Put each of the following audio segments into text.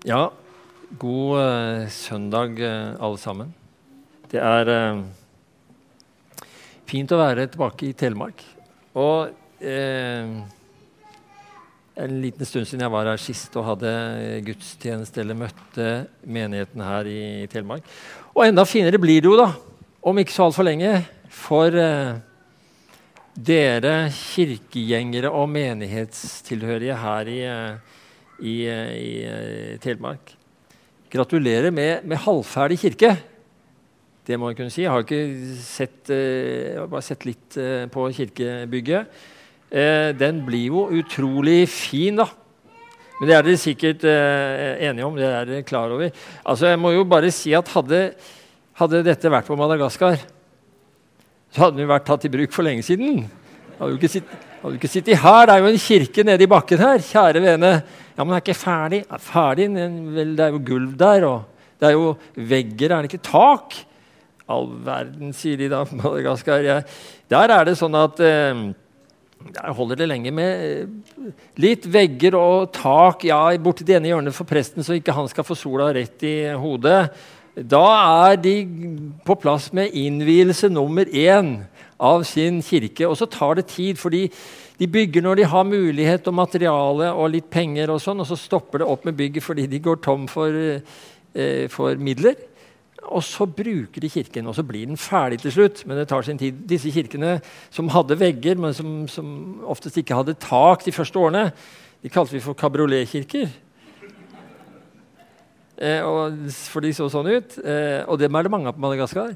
Ja, god uh, søndag, uh, alle sammen. Det er uh, fint å være tilbake i Telemark. Og en liten stund siden jeg var her sist og hadde gudstjeneste eller møtte menigheten her i, Telemark. Og enda finere blir det jo, da, om ikke så altfor lenge, for dere kirkegjengere og menighetstilhørige her i Telemark i, i, i Telemark. Gratulerer med, med, halvferdig kirke. Det må jeg kunne si. Jeg har ikke sett, eh, jeg har bare sett litt eh, på kirkebygget. Eh, den blir jo utrolig fin, da. Men det er dere sikkert enige om. det er dere klar over. Altså, jeg må jo bare si at hadde, hadde dette vært på Madagaskar, så hadde den jo vært tatt i bruk for lenge siden. Hadde du ikke sittet her. Det er jo en kirke nede i bakken her. Kjære vene. Ja, men den er ikke ferdig. Er ferdig? Vel, det er jo gulv der, og det er jo vegger. Er det ikke tak? All verden, sier de da. Madagaskar. Ja. Der er det sånn at eh, der holder det lenge med eh, litt vegger og tak ja, borti det ene hjørnet for presten, så ikke han skal få sola rett i hodet. Da er de på plass med innvielse nummer én av sin kirke. Og så tar det tid, fordi de bygger når de har mulighet og materiale og litt penger, og sånn, og så stopper det opp med bygget fordi de går tom for, eh, for midler. Og så bruker de kirken, og så blir den ferdig til slutt. Men det tar sin tid. Disse kirkene som hadde vegger, men som, som oftest ikke hadde tak de første årene, de kalte vi for kabrioletkirker. Eh, for de så sånn ut. Eh, og dem er det mange av på Madagaskar.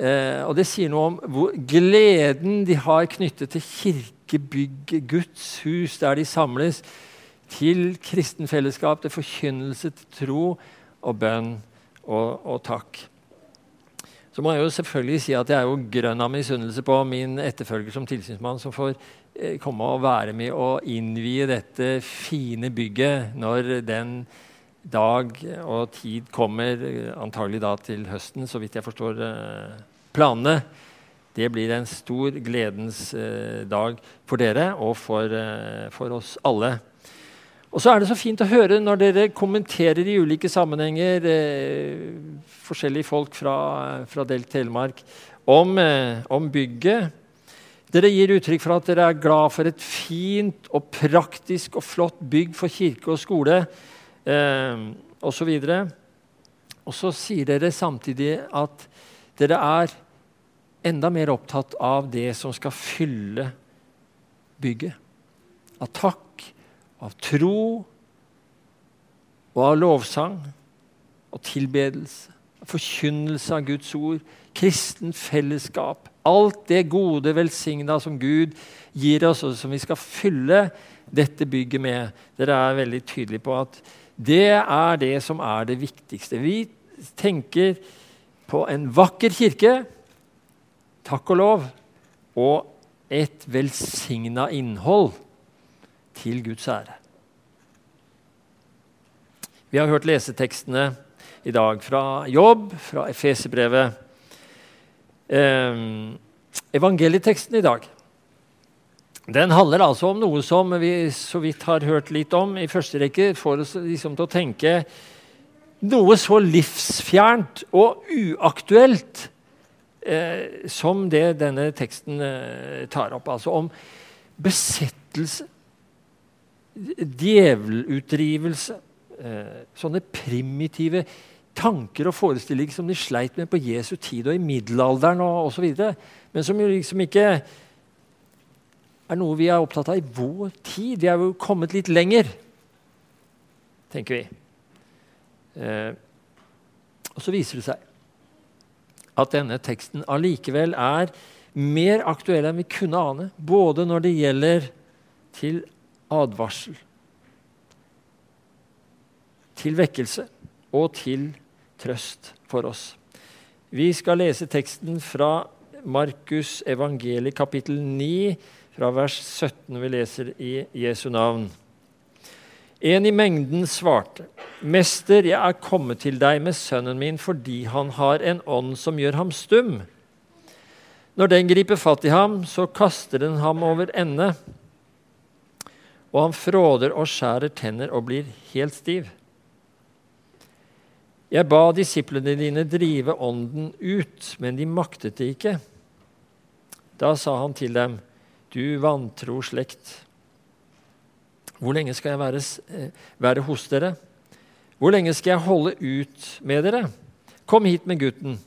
Eh, og det sier noe om hvor gleden de har knyttet til kirkebygget, Guds hus, der de samles, til kristen fellesskap, til forkynnelse, til tro og bønn og, og, takk. Så må jeg jo selvfølgelig si at jeg er jo grønn av misunnelse på min etterfølger som tilsynsmann, som får eh, komme og være med og innvie dette fine bygget når den dag og tid kommer, antagelig da til høsten, så vidt jeg forstår eh, planene. Det blir en stor gledens eh, dag for dere og for, eh, for, oss alle. Og så er det så fint å høre når dere kommenterer i ulike sammenhenger, eh, forskjellige folk fra, fra Delk Telemark, om, eh, om, bygget. Dere gir uttrykk for at dere er glad for et fint og praktisk og flott bygg for kirke og skole eh, osv. Og, og så sier dere samtidig at dere er enda mer opptatt av det som skal fylle bygget. Av takk, av tro og av lovsang og tilbedelse. Forkynnelse av Guds ord, kristen fellesskap. Alt det gode, velsigna som Gud gir oss, og som vi skal fylle dette bygget med. Dere er veldig tydelige på at det er det som er det viktigste. Vi tenker på en vakker kirke, takk og lov, og et velsigna innhold til Guds ære. Vi har hørt lesetekstene i dag fra Jobb, fra Efeserbrevet. Eh, evangelieteksten i dag den handler altså om noe som vi så vidt har hørt litt om i første rekke, får oss liksom til å tenke noe så livsfjernt og uaktuelt eh, som det denne teksten eh, tar opp. Altså om besettelse, djevelutdrivelse, eh, sånne primitive tanker og forestillinger som de sleit med på Jesu tid og i middelalderen og osv., men som jo liksom ikke er noe vi er opptatt av i vår tid. Vi er jo kommet litt lenger, tenker vi. Eh, og så viser det seg at denne teksten allikevel er mer aktuell enn vi kunne ane, både når det gjelder til advarsel, til vekkelse og til trøst for oss. Vi skal lese teksten fra Markus evangeliet kapittel 9, fra vers 17. Vi leser i Jesu navn. En i mengden svarte, 'Mester, jeg er kommet til deg med sønnen min fordi han har en ånd som gjør ham stum.' Når den griper fatt i ham, så kaster den ham over ende, og han fråder og skjærer tenner og blir helt stiv. Jeg ba disiplene dine drive ånden ut, men de maktet det ikke. Da sa han til dem, du vantro slekt. Hvor lenge skal jeg være, eh, være hos dere? Hvor lenge skal jeg holde ut med dere? Kom hit med gutten.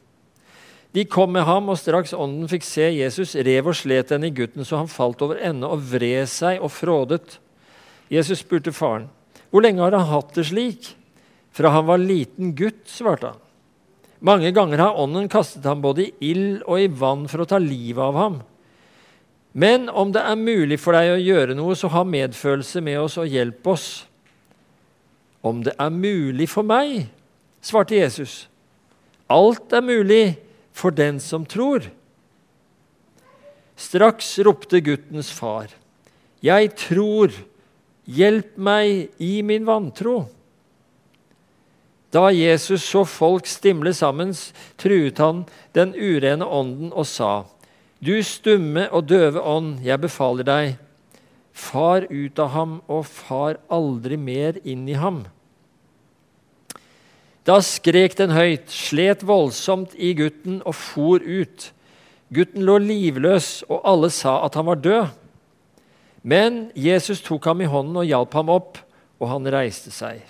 De kom med ham, og straks ånden fikk se Jesus, rev og slet henne i gutten, så han falt over ende og vred seg og frådet. Jesus spurte faren, hvor lenge har han hatt det slik? Fra han var liten gutt, svarte han. Mange ganger har ånden kastet ham både i ild og i vann for å ta livet av ham. Men om det er mulig for deg å gjøre noe, så ha medfølelse med oss og hjelp oss. Om det er mulig for meg, svarte Jesus. Alt er mulig for den som tror. Straks ropte guttens far, Jeg tror, hjelp meg i min vantro. Da Jesus så folk stimle sammen, truet han den urene ånden og sa, Du stumme og døve ånd, jeg befaler deg, far ut av ham og far aldri mer inn i ham. Da skrek den høyt, slet voldsomt i gutten og for ut. Gutten lå livløs, og alle sa at han var død. Men Jesus tok ham i hånden og hjalp ham opp, og han reiste seg.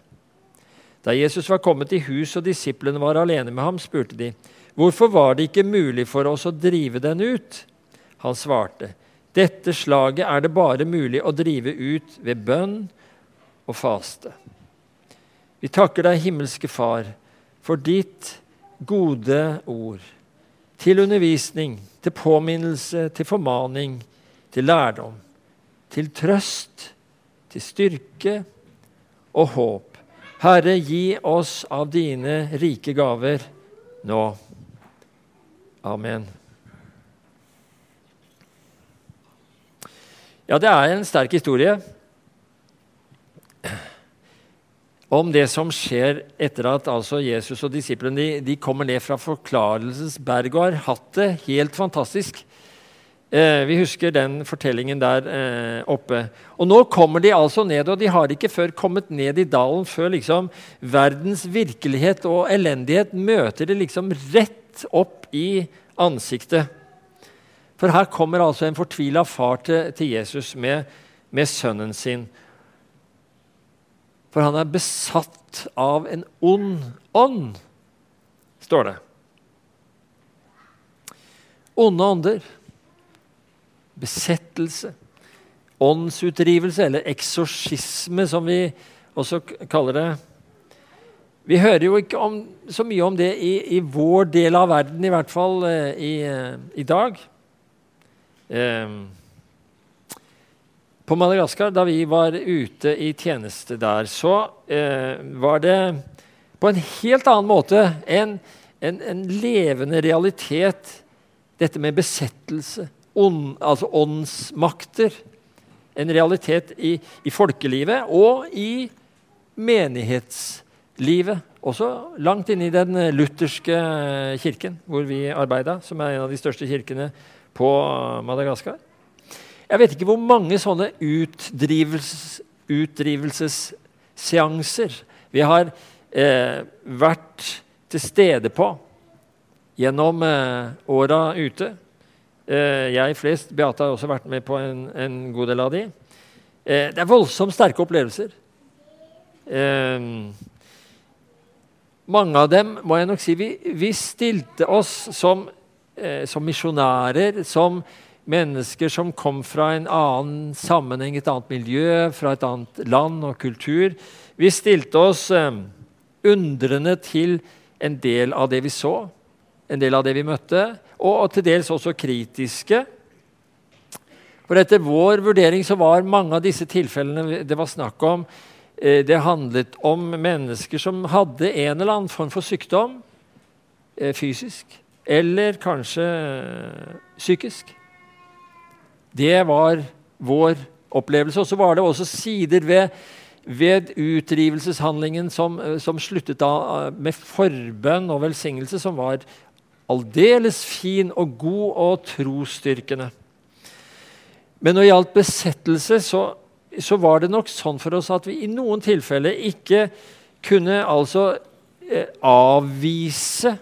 Da Jesus var kommet i hus og disiplene var alene med ham, spurte de, hvorfor var det ikke mulig for oss å drive den ut? Han svarte, dette slaget er det bare mulig å drive ut ved bønn og faste. Vi takker deg, himmelske Far, for ditt gode ord. Til undervisning, til påminnelse, til formaning, til lærdom. Til trøst, til styrke og håp Herre, gi oss av dine rike gaver nå. Amen. Ja, det er en sterk historie om det som skjer etter at altså Jesus og disiplene de, de kommer ned fra Forklarelsesberget og har hatt det helt fantastisk. Eh, vi husker den fortellingen der eh, oppe. Og Nå kommer de altså ned, og de har ikke før kommet ned i dalen før liksom verdens virkelighet og elendighet møter det liksom rett opp i ansiktet. For her kommer altså en fortvila far til, til Jesus med, med sønnen sin. For han er besatt av en ond ånd, står det. Onde ånder besettelse, åndsutdrivelse, eller eksorsisme, som vi også kaller det. Vi hører jo ikke om, så mye om det i, i, vår del av verden, i hvert fall eh, i, eh, i, dag. Eh, på Madagaskar, da vi var ute i tjeneste der, så eh, var det på en helt annen måte en, en, en levende realitet, dette med besettelse on, altså åndsmakter en realitet i, i, folkelivet og i menighetslivet. Også langt inne i den lutherske kirken hvor vi arbeida, som er en av de største kirkene på Madagaskar. Jeg vet ikke hvor mange sånne utdrivelses, utdrivelsesseanser vi har eh, vært til stede på gjennom eh, åra ute. Eh, jeg flest, Beate har også vært med på en, en god del av de. Eh, det er voldsomt sterke opplevelser. Eh, mange av dem må jeg nok si vi, vi stilte oss som, som misjonærer, som mennesker som kom fra en annen sammenheng, et annet miljø, fra et annet land og kultur. Vi stilte oss undrende til en del av det vi så, en del av det vi møtte og til dels også kritiske. For etter vår vurdering så var mange av disse tilfellene det var snakk om, eh, det handlet om mennesker som hadde en eller annen form for sykdom, eh, fysisk, eller kanskje eh, psykisk. Det var vår opplevelse. Og så var det også sider ved, ved utrivelseshandlingen som, som sluttet da med forbønn og velsignelse, som var aldeles fin og god og trosstyrkende. Men når det gjaldt besettelse, så, så, var det nok sånn for oss at vi i noen tilfeller ikke kunne altså eh, avvise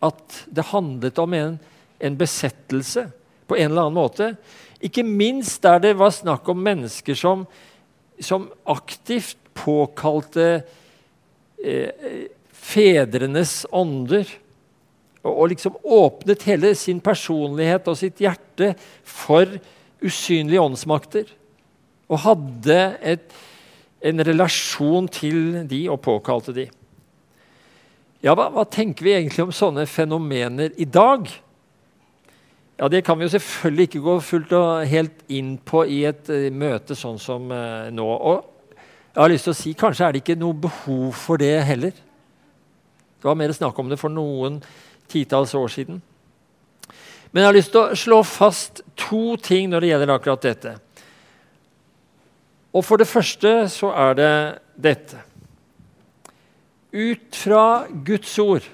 at det handlet om en, en besettelse på en eller annen måte. Ikke minst der det var snakk om mennesker som, som aktivt påkalte eh, fedrenes ånder. Og, og, liksom åpnet hele sin personlighet og sitt hjerte for usynlige åndsmakter. Og hadde et, en relasjon til de og påkalte de. Ja, hva, hva tenker vi egentlig om sånne fenomener i dag? Ja, Det kan vi jo selvfølgelig ikke gå fullt og helt inn på i et uh, møte sånn som uh, nå. Og jeg har lyst til å si kanskje er det ikke noe behov for det heller. Det var mer snakk om det for noen titalls år siden. Men jeg har lyst til å slå fast to ting når det gjelder akkurat dette. Og For det første så er det dette. Ut fra Guds ord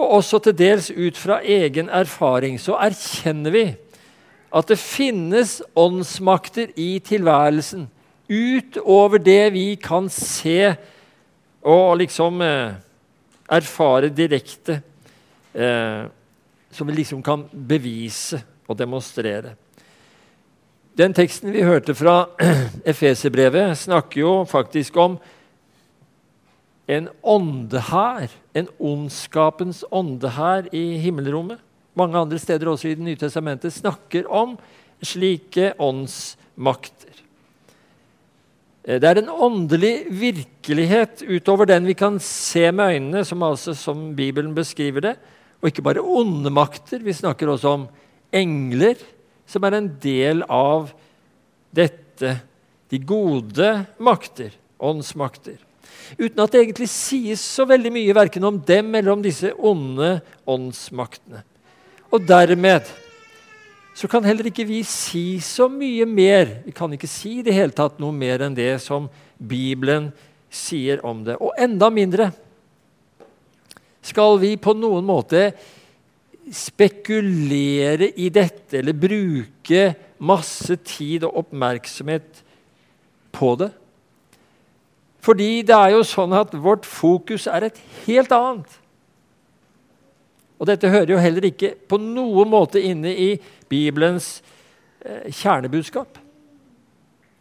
og også til dels ut fra egen erfaring, så erkjenner vi at det finnes åndsmakter i tilværelsen utover det vi kan se og liksom eh, erfare direkte. Eh, som vi liksom kan bevise og demonstrere. Den teksten vi hørte fra Efeserbrevet, snakker jo faktisk om en åndehær, en ondskapens åndehær i himmelrommet. Mange andre steder også i Det nye testamentet snakker om slike åndsmakter. Eh, det er en åndelig virkelighet utover den vi kan se med øynene, som, altså, som Bibelen beskriver det. Og ikke bare onde makter. Vi snakker også om engler, som er en del av dette. De gode makter, åndsmakter uten at det egentlig sies så veldig mye verken om dem eller om disse onde åndsmaktene. Og dermed så kan heller ikke vi si så mye mer. Vi kan ikke si i det hele tatt noe mer enn det som Bibelen sier om det. Og enda mindre skal vi på noen måte spekulere i dette eller bruke masse tid og oppmerksomhet på det. Fordi det er jo sånn at vårt fokus er et helt annet. Og dette hører jo heller ikke på noen måte inne i Bibelens eh, kjernebudskap.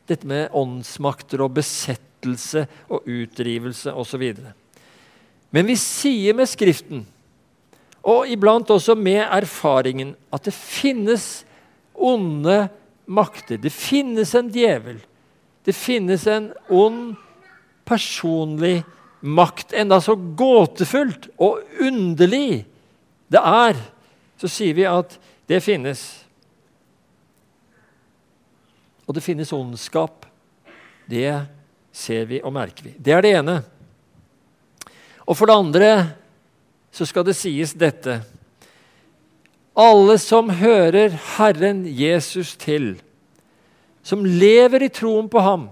Dette med åndsmakter og besettelse og utdrivelse osv. Men vi sier med Skriften, og iblant også med erfaringen, at det finnes onde makter. Det finnes en djevel. Det finnes en ond personlig makt. Enda så gåtefullt og underlig det er, så sier vi at det finnes. Og det finnes ondskap. Det ser vi og merker vi. Det er det ene. Og for det andre så skal det sies dette. Alle som hører Herren Jesus til, som lever i troen på ham,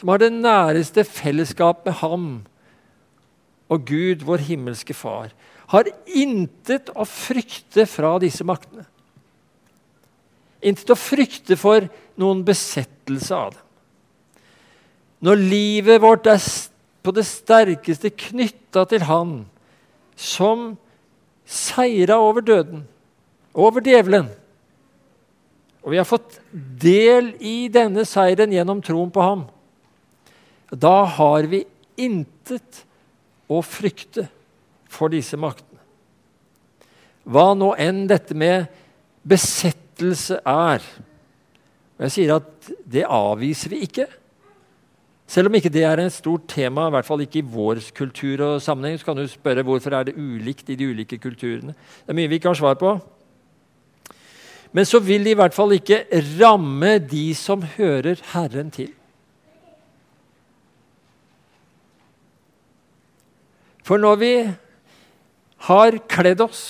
som har det næreste fellesskap med ham og Gud, vår himmelske Far, har intet å frykte fra disse maktene. Intet å frykte for noen besettelse av dem. Når livet vårt er på det sterkeste knytta til Han som seira over døden, over djevelen, og vi har fått del i denne seieren gjennom troen på ham, da har vi intet å frykte for disse maktene. Hva nå enn dette med besettelse er. Og jeg sier at det avviser vi ikke. Selv om ikke det er et stort tema, i hvert fall ikke i vår kultur og sammenheng, så kan du spørre hvorfor er det ulikt i de ulike kulturene. Det er mye vi ikke har svar på. Men så vil det i hvert fall ikke ramme de som hører Herren til. For når vi har kledd oss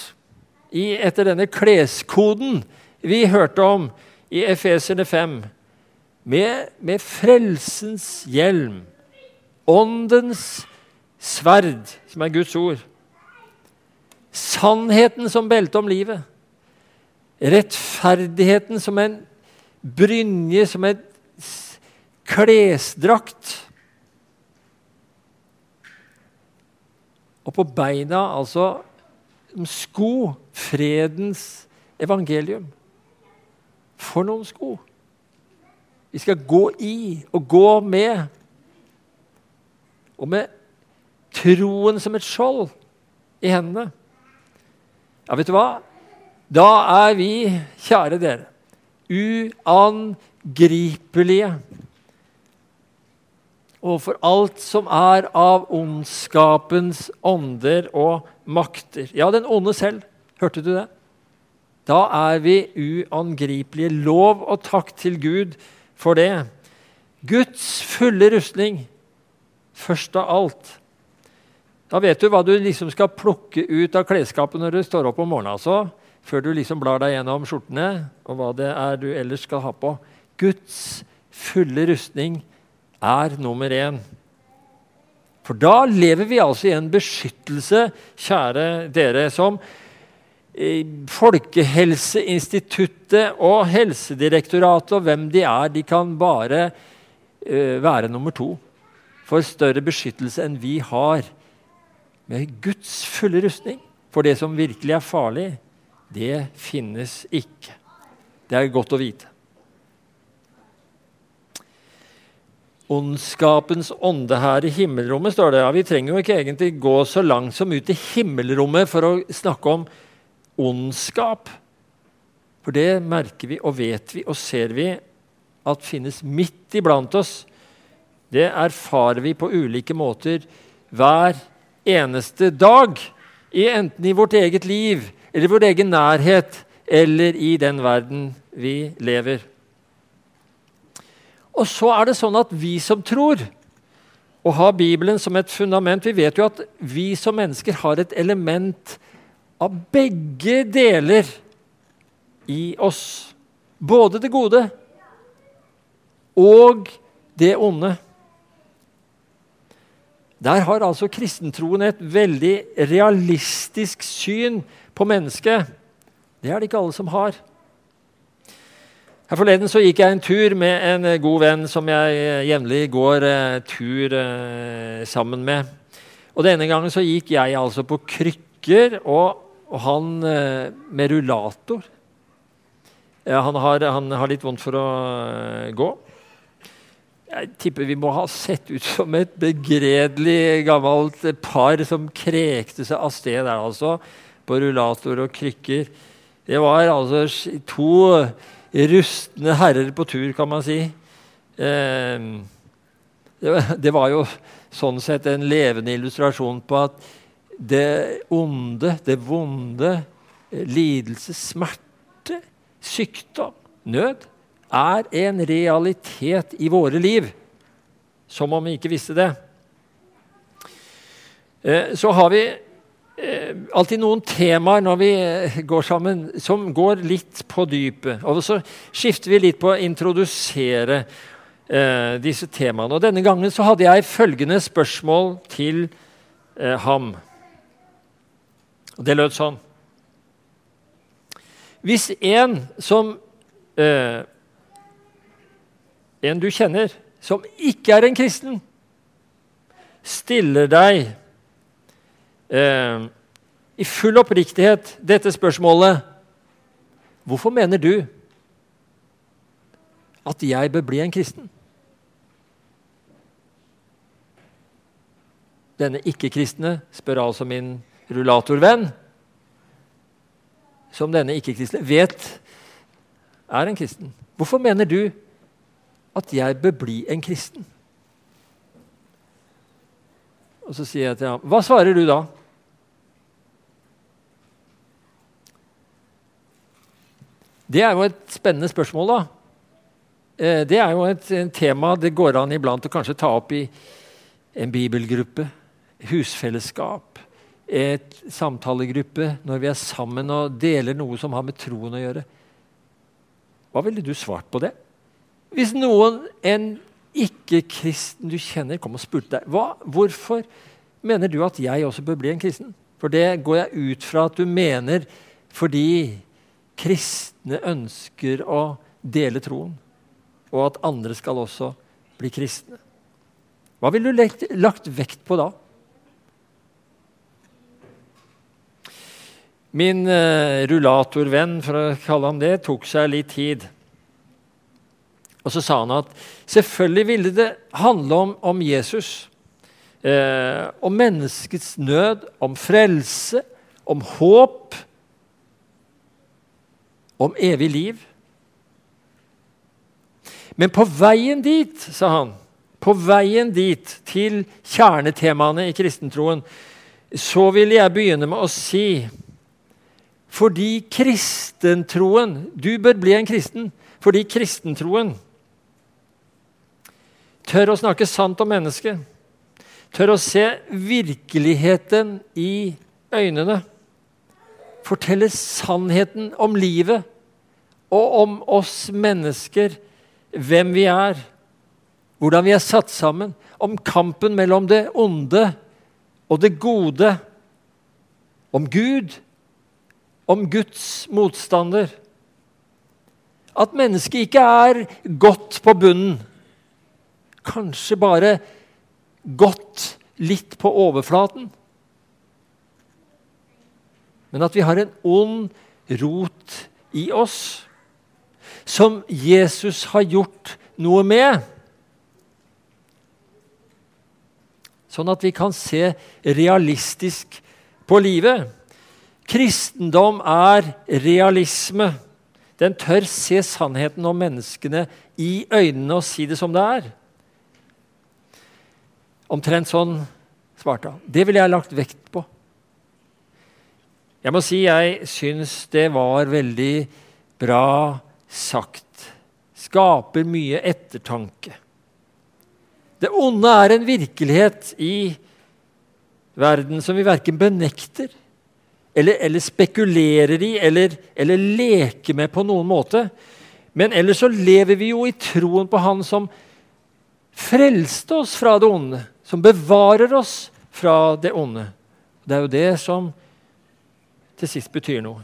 i, etter denne kleskoden vi hørte om i Efeserne 5, med, med frelsens hjelm, åndens sverd, som er Guds ord, sannheten som belte om livet, rettferdigheten som en brynje, som en klesdrakt og på beina altså sko. Fredens evangelium. For noen sko! Vi skal gå i og gå med. Og med troen som et skjold i hendene. Ja, vet du hva? Da er vi, kjære dere, uangripelige overfor alt som er av ondskapens ånder og makter. Ja, den onde selv. Hørte du det? Da er vi uangripelige. Lov og takk til Gud for det. Guds fulle rustning først av alt. Da vet du hva du liksom skal plukke ut av klesskapet når du står opp om morgenen. Altså, før du liksom blar deg gjennom skjortene og hva det er du ellers skal ha på. Guds fulle rustning er nummer én. For da lever vi altså i en beskyttelse, kjære dere, som Folkehelseinstituttet og Helsedirektoratet og hvem de er, de kan bare uh, være nummer to for større beskyttelse enn vi har. Med Guds fulle rustning. For det som virkelig er farlig, det finnes ikke. Det er godt å vite. ondskapens ånde her i himmelrommet, står det. Ja, vi trenger jo ikke egentlig gå så langt som ut i himmelrommet for å snakke om ondskap. For det merker vi og vet vi og ser vi at finnes midt iblant oss. Det erfarer vi på ulike måter hver eneste dag. Enten i vårt eget liv eller vår egen nærhet eller i den verden vi lever. Og så er det sånn at vi som tror og har Bibelen som et fundament Vi vet jo at vi som mennesker har et element av begge deler i oss. Både det gode og det onde. Der har altså kristentroen et veldig realistisk syn på mennesket. Det er det ikke alle som har. Her Forleden så gikk jeg en tur med en eh, god venn som jeg eh, jevnlig går eh, tur eh, sammen med. Og Denne gangen så gikk jeg altså på krykker, og, og han eh, med rullator. Han, har, han, har, litt vondt for å eh, gå. Jeg tipper vi må ha sett ut som et begredelig gammelt par som krekte seg av sted der, altså. På rullator og krykker. Det var altså to rustne herrer på tur, kan man si. Eh, det, var jo sånn sett en levende illustrasjon på at det onde, det vonde, lidelse, smerte, sykdom, nød, er en realitet i våre liv. Som om vi ikke visste det. Eh, så har vi Eh, alltid noen temaer når vi eh, går sammen, som går litt på dypet. Og så skifter vi litt på å introdusere eh, disse temaene. Og Denne gangen så hadde jeg følgende spørsmål til eh, ham. Og det lød sånn Hvis en som eh, En du kjenner, som ikke er en kristen, stiller deg eh, i full oppriktighet dette spørsmålet Hvorfor mener du at jeg bør bli en kristen? Denne ikke-kristne spør altså min rullatorvenn, som denne ikke-kristne vet er en kristen. Hvorfor mener du at jeg bør bli en kristen? Og så sier jeg til ham, hva svarer du da? Det er jo et spennende spørsmål, da. Eh, det er jo et, tema det går an iblant å kanskje ta opp i en bibelgruppe, husfellesskap, et samtalegruppe, når vi er sammen og deler noe som har med troen å gjøre. Hva ville du svart på det? Hvis noen, en ikke-kristen du kjenner, kom og spurte deg hva, hvorfor mener du at jeg også bør bli en kristen. For det går jeg ut fra at du mener fordi kristne ønsker å dele troen, og at andre skal også bli kristne. Hva ville du lagt, vekt på da? Min uh, rullatorvenn, for å kalle ham det, tok seg litt tid. Og så sa han at selvfølgelig ville det handle om, om Jesus. Eh, om menneskets nød, om frelse, om håp, om evig liv. Men på veien dit, sa han, på veien dit, til kjernetemaene i kristentroen, så ville jeg begynne med å si fordi kristentroen Du bør bli en kristen fordi kristentroen tør å snakke sant om mennesket, tør å se virkeligheten i øynene, fortelle sannheten om livet og om oss mennesker, hvem vi er, hvordan vi er satt sammen, om kampen mellom det onde og det gode, om Gud, om Guds motstander. At mennesket ikke er godt på bunnen kanskje bare godt litt på overflaten. Men at vi har en ond rot i oss som Jesus har gjort noe med. Sånn at vi kan se realistisk på livet. Kristendom er realisme. Den tør se sannheten om menneskene i øynene og si det som det er. Omtrent sånn svarte han. Det ville jeg lagt vekt på. Jeg må si jeg syns det var veldig bra sagt. Skaper mye ettertanke. Det onde er en virkelighet i verden som vi verken benekter eller, eller spekulerer i eller, eller, leker med på noen måte. Men ellers så lever vi jo i troen på Han som frelste oss fra det onde som bevarer oss fra det onde. Det er jo det som til sist betyr noe.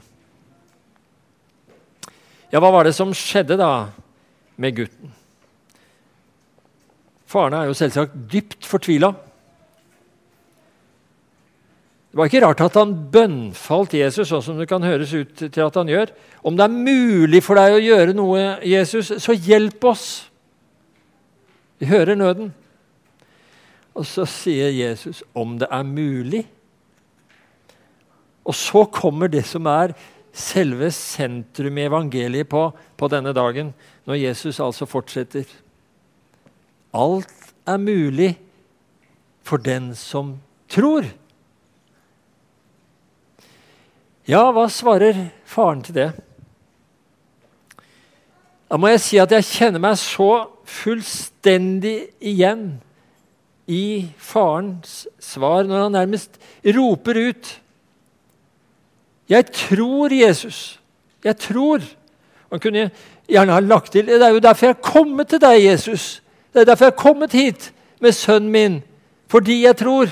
Ja, hva var det som skjedde da med gutten? Faren er jo selvsagt dypt fortvila. Det var ikke rart at han bønnfalt Jesus, sånn som det kan høres ut til at han gjør. Om det er mulig for deg å gjøre noe, Jesus, så hjelp oss. Vi hører nøden. Og så sier Jesus 'om det er mulig'. Og så kommer det som er selve sentrum i evangeliet på, på denne dagen, når Jesus altså fortsetter. Alt er mulig for den som tror. Ja, hva svarer faren til det? Da må jeg si at jeg kjenner meg så fullstendig igjen i farens svar når han nærmest roper ut. Jeg tror Jesus. Jeg tror. Han kunne gjerne ha lagt til Det er jo derfor jeg er kommet til deg, Jesus. Det er derfor jeg er kommet hit med sønnen min. Fordi jeg tror.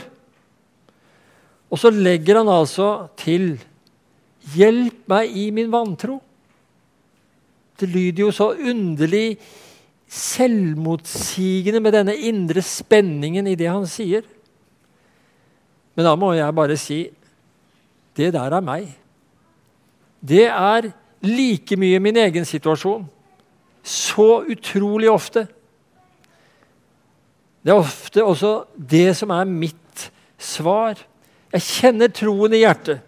Og så legger han altså til Hjelp meg i min vantro. Det lyder jo så underlig selvmotsigende med denne indre spenningen i det han sier. Men da må jeg bare si det der er meg. Det er like mye min egen situasjon. Så utrolig ofte. Det er ofte også det som er mitt svar. Jeg kjenner troen i hjertet.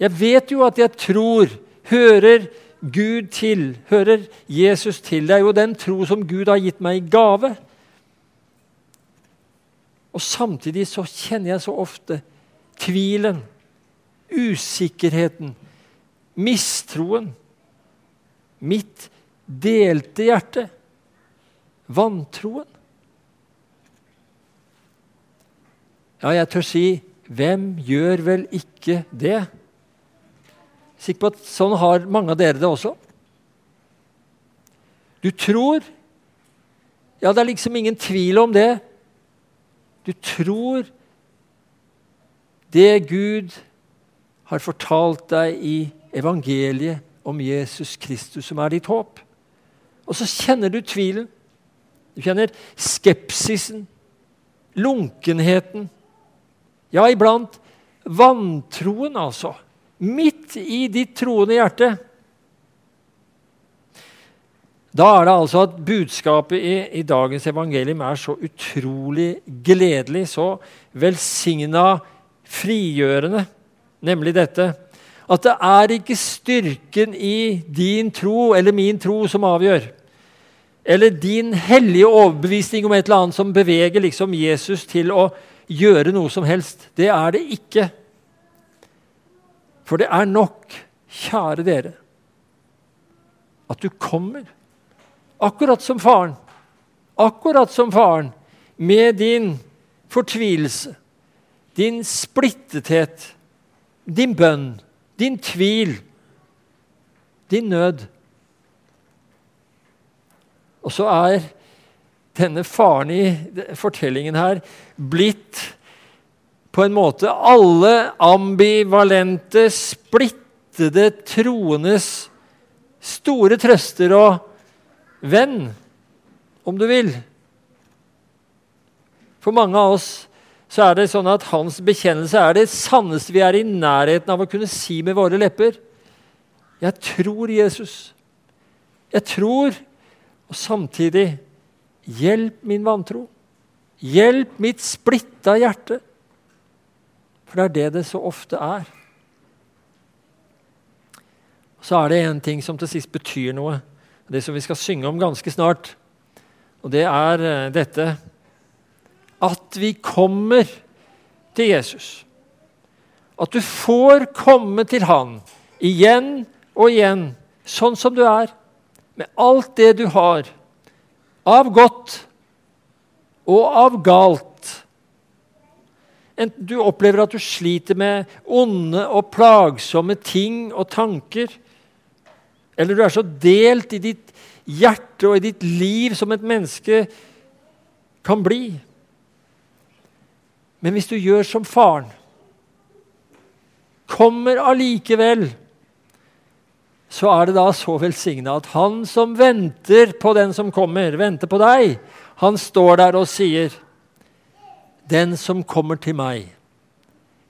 Jeg vet jo at jeg tror, hører, Gud til, hører Jesus til. Det er jo den tro som Gud har gitt meg i gave. Og Samtidig så kjenner jeg så ofte tvilen, usikkerheten, mistroen. Mitt delte hjerte. Vantroen. Ja, jeg tør si hvem gjør vel ikke det? Sikker på at sånn har mange av dere det også. Du tror. Ja, det er liksom ingen tvil om det. Du tror det Gud har fortalt deg i evangeliet om Jesus Kristus, som er ditt håp. Og så kjenner du tvilen. Du kjenner skepsisen, lunkenheten. Ja, iblant vantroen, altså Midt i ditt troende hjerte. Da er det altså at budskapet i, i dagens evangelium er så utrolig gledelig, så velsigna frigjørende, nemlig dette at det er ikke styrken i din tro eller min tro som avgjør, eller din hellige overbevisning om et eller annet som beveger liksom Jesus til å gjøre noe som helst. Det er det ikke. For det er nok, kjære dere, at du kommer, akkurat som faren, akkurat som faren, med din fortvilelse, din splittethet, din bønn, din tvil, din nød. Og så er denne faren i fortellingen her blitt på en måte alle ambivalente, splittede troendes store trøster og venn, om du vil. For mange av oss så er det sånn at hans bekjennelse er det sanneste vi er i nærheten av å kunne si med våre lepper. Jeg tror Jesus. Jeg tror, og samtidig Hjelp min vantro. Hjelp mitt splitta hjerte. For det er det det så ofte er. Så er det en ting som til sist betyr noe, det som vi skal synge om ganske snart. Og det er eh, dette at vi kommer til Jesus. At du får komme til Han igjen og igjen, sånn som du er, med alt det du har, av godt og av galt. Enten du opplever at du sliter med onde og plagsomme ting og tanker, eller du er så delt i ditt hjerte og i ditt liv som et menneske kan bli. Men hvis du gjør som faren, kommer allikevel, så er det da så velsigna at han som venter på den som kommer, venter på deg, han står der og sier, 'Den som kommer til meg,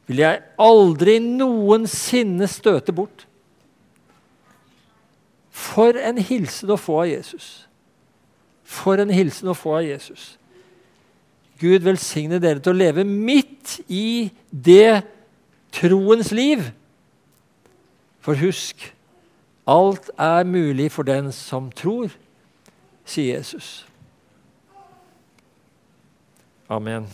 vil jeg aldri noensinne støte bort.' For en hilsen å få av Jesus. For en hilsen å få av Jesus. Gud velsigne dere til å leve midt i det troens liv. For husk, alt er mulig for den som tror, sier Jesus. Amen.